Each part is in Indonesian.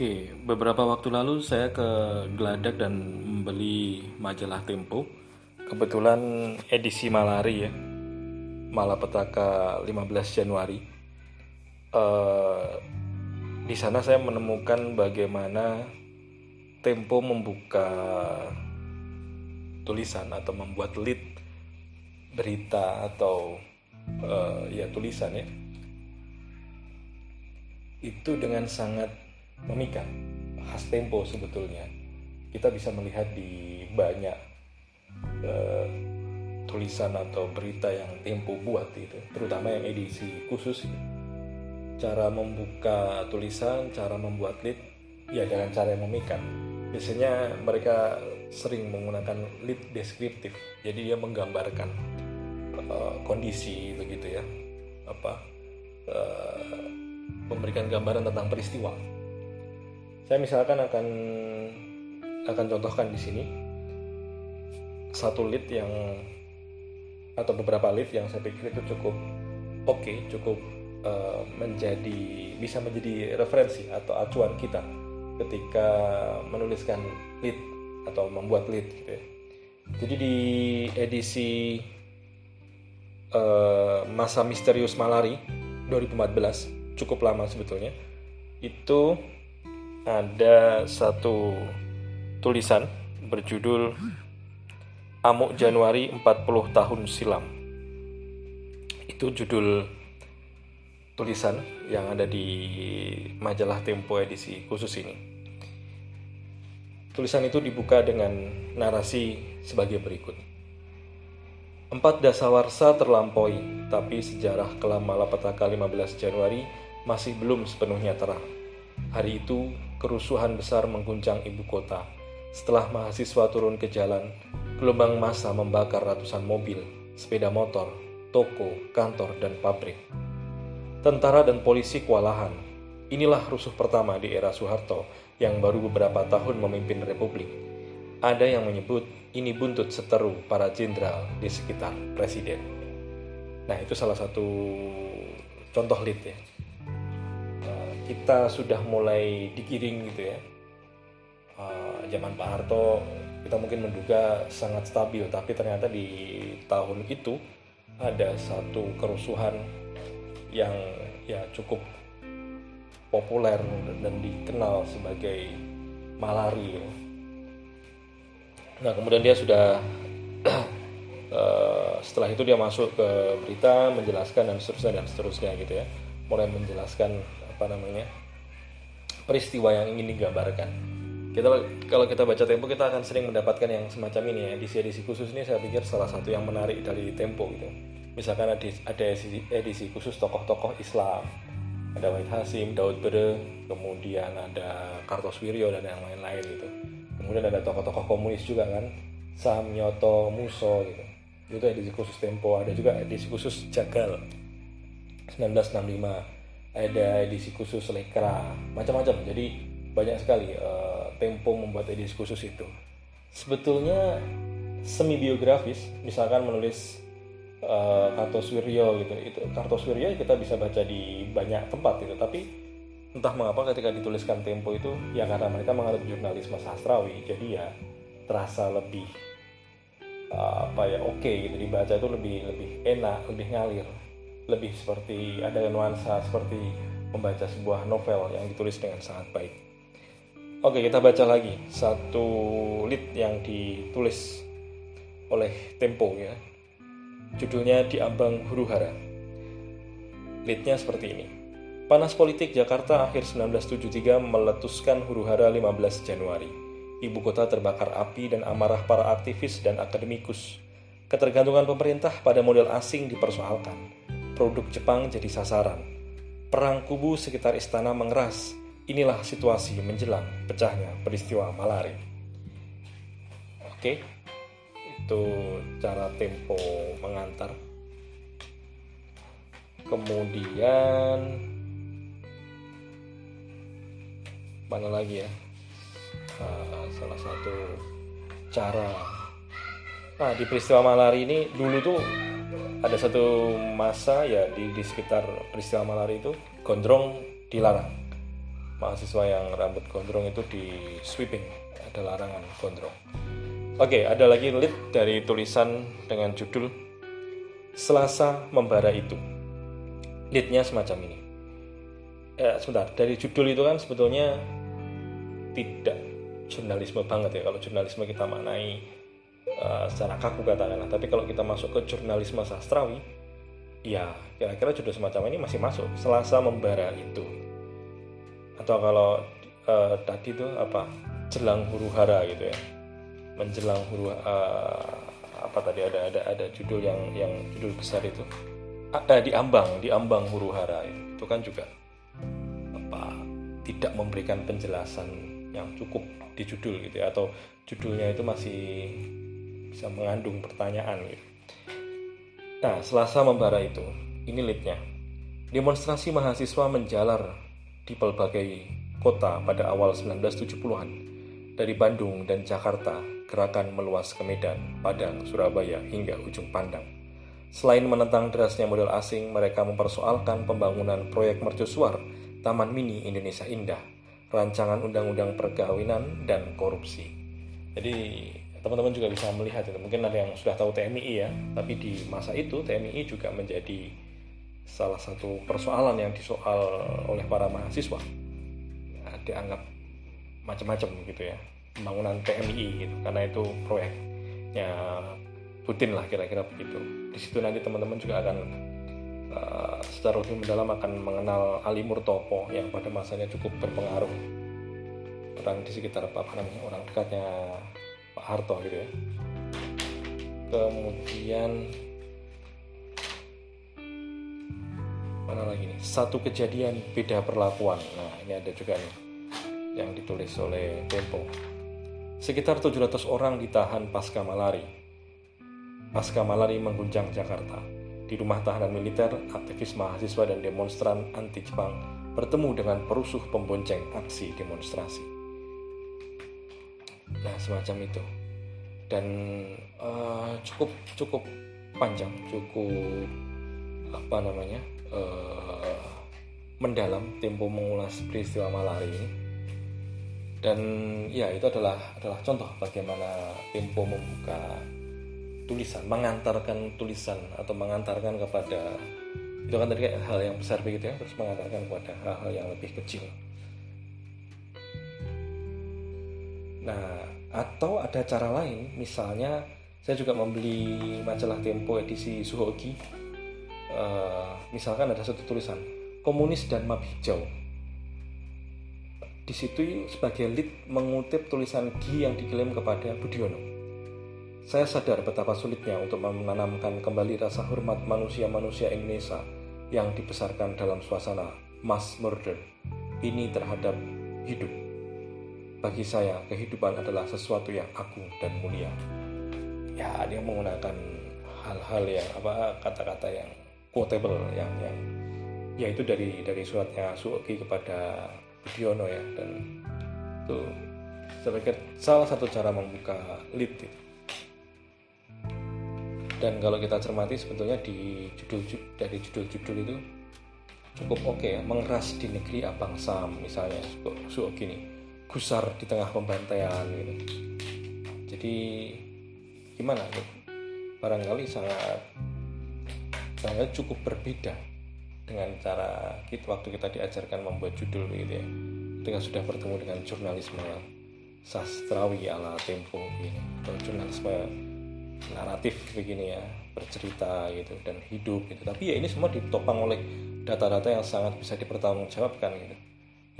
Oke, beberapa waktu lalu saya ke Geladak dan membeli majalah Tempo. Kebetulan edisi Malari ya, Malapetaka 15 Januari. Uh, di sana saya menemukan bagaimana Tempo membuka tulisan atau membuat lead berita atau uh, ya tulisan ya itu dengan sangat memikat khas tempo sebetulnya. Kita bisa melihat di banyak uh, tulisan atau berita yang tempo buat itu terutama yang edisi khusus cara membuka tulisan cara membuat lead ya dengan cara yang memikat. Biasanya mereka sering menggunakan lead deskriptif jadi dia menggambarkan uh, kondisi begitu ya. Apa uh, memberikan gambaran tentang peristiwa saya misalkan akan akan contohkan di sini satu lead yang atau beberapa lead yang saya pikir itu cukup oke, okay, cukup uh, menjadi bisa menjadi referensi atau acuan kita ketika menuliskan lead atau membuat lead gitu ya. Jadi di edisi uh, masa misterius malari 2014 cukup lama sebetulnya itu ada satu tulisan berjudul Amuk Januari 40 tahun silam. Itu judul tulisan yang ada di majalah Tempo edisi khusus ini. Tulisan itu dibuka dengan narasi sebagai berikut. Empat dasawarsa terlampaui, tapi sejarah kelam Malapetaka 15 Januari masih belum sepenuhnya terang. Hari itu kerusuhan besar mengguncang ibu kota. Setelah mahasiswa turun ke jalan, gelombang massa membakar ratusan mobil, sepeda motor, toko, kantor, dan pabrik. Tentara dan polisi kewalahan. Inilah rusuh pertama di era Soeharto yang baru beberapa tahun memimpin Republik. Ada yang menyebut ini buntut seteru para jenderal di sekitar presiden. Nah, itu salah satu contoh lead ya kita sudah mulai digiring gitu ya uh, zaman Pak Harto kita mungkin menduga sangat stabil tapi ternyata di tahun itu ada satu kerusuhan yang ya cukup populer dan dikenal sebagai malari. Nah kemudian dia sudah uh, setelah itu dia masuk ke berita menjelaskan dan seterusnya dan seterusnya gitu ya mulai menjelaskan apa namanya peristiwa yang ingin digambarkan. Kita kalau kita baca Tempo kita akan sering mendapatkan yang semacam ini ya. Edisi-edisi khusus ini saya pikir salah satu yang menarik dari Tempo gitu. Misalkan ada ada edisi, edisi khusus tokoh-tokoh Islam. Ada Wahid Hasim, Daud Bede, kemudian ada Kartosuwiryo dan yang lain-lain gitu. Kemudian ada tokoh-tokoh komunis juga kan. Sam Nyoto Muso gitu. Itu edisi khusus Tempo. Ada juga edisi khusus Jagal 1965 ada edisi khusus lekra macam-macam. Jadi banyak sekali uh, Tempo membuat edisi khusus itu. Sebetulnya semi biografis misalkan menulis uh, Kartoswiryo gitu itu Kartoswiryo kita bisa baca di banyak tempat gitu. Tapi entah mengapa ketika dituliskan Tempo itu ya karena mereka menganut jurnalisme sastrawi jadi ya terasa lebih uh, apa ya oke okay, gitu. Dibaca itu lebih lebih enak lebih ngalir lebih seperti ada nuansa seperti membaca sebuah novel yang ditulis dengan sangat baik. Oke, kita baca lagi satu lead yang ditulis oleh Tempo ya. Judulnya Di Ambang Huru Hara. Leadnya seperti ini. Panas politik Jakarta akhir 1973 meletuskan huru hara 15 Januari. Ibu kota terbakar api dan amarah para aktivis dan akademikus. Ketergantungan pemerintah pada model asing dipersoalkan produk Jepang jadi sasaran. Perang kubu sekitar istana mengeras. Inilah situasi menjelang pecahnya peristiwa Malari. Oke, itu cara tempo mengantar. Kemudian mana lagi ya? Nah, salah satu cara. Nah, di peristiwa Malari ini dulu tuh ada satu masa ya di, di sekitar peristiwa malari itu gondrong dilarang. Mahasiswa yang rambut gondrong itu di sweeping ada larangan gondrong. Oke ada lagi lead dari tulisan dengan judul Selasa membara itu. Leadnya semacam ini. Eh, sebentar dari judul itu kan sebetulnya tidak jurnalisme banget ya. Kalau jurnalisme kita maknai uh, secara kaku katakanlah. Tapi kalau kita masuk ke jurnalisme sastrawi ya kira-kira judul semacam ini masih masuk. Selasa membara itu. Atau kalau uh, tadi tuh apa? Jelang huru hara gitu ya. Menjelang huru uh, apa tadi? Ada ada ada judul yang yang judul besar itu. Ada di ambang di ambang huru hara itu, itu kan juga apa tidak memberikan penjelasan yang cukup di judul gitu ya. Atau judulnya itu masih bisa mengandung pertanyaan gitu. Nah, Selasa membara itu, ini leadnya. Demonstrasi mahasiswa menjalar di berbagai kota pada awal 1970-an. Dari Bandung dan Jakarta, gerakan meluas ke Medan, Padang, Surabaya, hingga ujung pandang. Selain menentang derasnya model asing, mereka mempersoalkan pembangunan proyek mercusuar Taman Mini Indonesia Indah, rancangan undang-undang perkawinan dan korupsi. Jadi teman-teman juga bisa melihat itu. Mungkin ada yang sudah tahu TMI ya tapi di masa itu TMI juga menjadi salah satu persoalan yang disoal oleh para mahasiswa. Ya, dianggap macam-macam gitu ya pembangunan TMI gitu karena itu proyeknya Putin lah kira-kira begitu. Di situ nanti teman-teman juga akan uh, secara lebih mendalam akan mengenal Ali Murtopo yang pada masanya cukup berpengaruh. Orang di sekitar apa namanya orang dekatnya Pak Harto gitu ya. Kemudian mana lagi nih? Satu kejadian beda perlakuan. Nah ini ada juga nih yang ditulis oleh Tempo. Sekitar 700 orang ditahan pasca malari. Pasca malari mengguncang Jakarta. Di rumah tahanan militer aktivis mahasiswa dan demonstran anti Jepang bertemu dengan perusuh pembonceng aksi demonstrasi nah semacam itu. Dan uh, cukup cukup panjang cukup apa namanya uh, mendalam tempo mengulas peristiwa malari ini. Dan ya itu adalah adalah contoh bagaimana tempo membuka tulisan mengantarkan tulisan atau mengantarkan kepada itu kan tadi hal yang besar begitu ya terus mengantarkan kepada hal-hal yang lebih kecil. Nah, atau ada cara lain, misalnya saya juga membeli majalah Tempo edisi Suhoki. Uh, misalkan ada satu tulisan komunis dan map hijau. Di situ sebagai lead mengutip tulisan Gi yang diklaim kepada Budiono. Saya sadar betapa sulitnya untuk menanamkan kembali rasa hormat manusia-manusia Indonesia yang dibesarkan dalam suasana mass murder ini terhadap hidup bagi saya, kehidupan adalah sesuatu yang agung dan mulia. Ya, dia menggunakan hal-hal yang apa kata-kata yang quotable yang yang ya itu dari dari suratnya Suoki kepada Budiono ya dan itu pikir salah satu cara membuka lead itu. Dan kalau kita cermati sebetulnya di judul dari judul-judul itu cukup oke okay ya, mengeras di negeri abang Sam misalnya Suoki nih gusar di tengah pembantaian gitu jadi gimana nih? Barangkali sangat sangat cukup berbeda dengan cara kita waktu kita diajarkan membuat judul gitu ya. Ketika sudah bertemu dengan jurnalisme sastrawi ala Tempo gitu atau jurnalisme naratif begini ya bercerita gitu dan hidup gitu. Tapi ya ini semua ditopang oleh data-data yang sangat bisa dipertanggungjawabkan gitu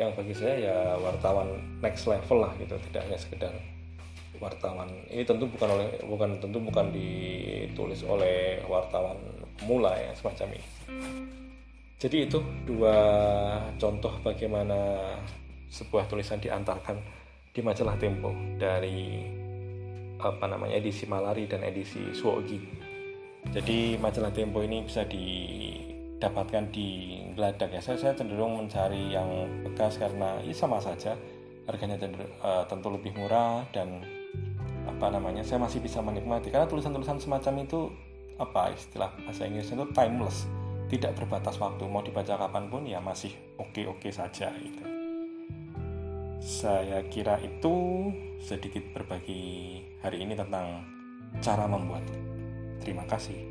yang bagi saya ya wartawan next level lah gitu. Tidak hanya sekedar wartawan. Ini tentu bukan oleh bukan tentu bukan ditulis oleh wartawan pemula ya semacam ini. Jadi itu dua contoh bagaimana sebuah tulisan diantarkan di majalah Tempo dari apa namanya edisi Malari dan edisi Suogi. Jadi majalah Tempo ini bisa di dapatkan di geladak ya. Saya, saya cenderung mencari yang bekas karena ya sama saja. Harganya cenderung, uh, tentu lebih murah dan apa namanya saya masih bisa menikmati. Karena tulisan-tulisan semacam itu apa istilah bahasa Inggrisnya itu timeless. Tidak berbatas waktu. Mau dibaca kapan pun ya masih oke-oke saja gitu. Saya kira itu sedikit berbagi hari ini tentang cara membuat. Terima kasih.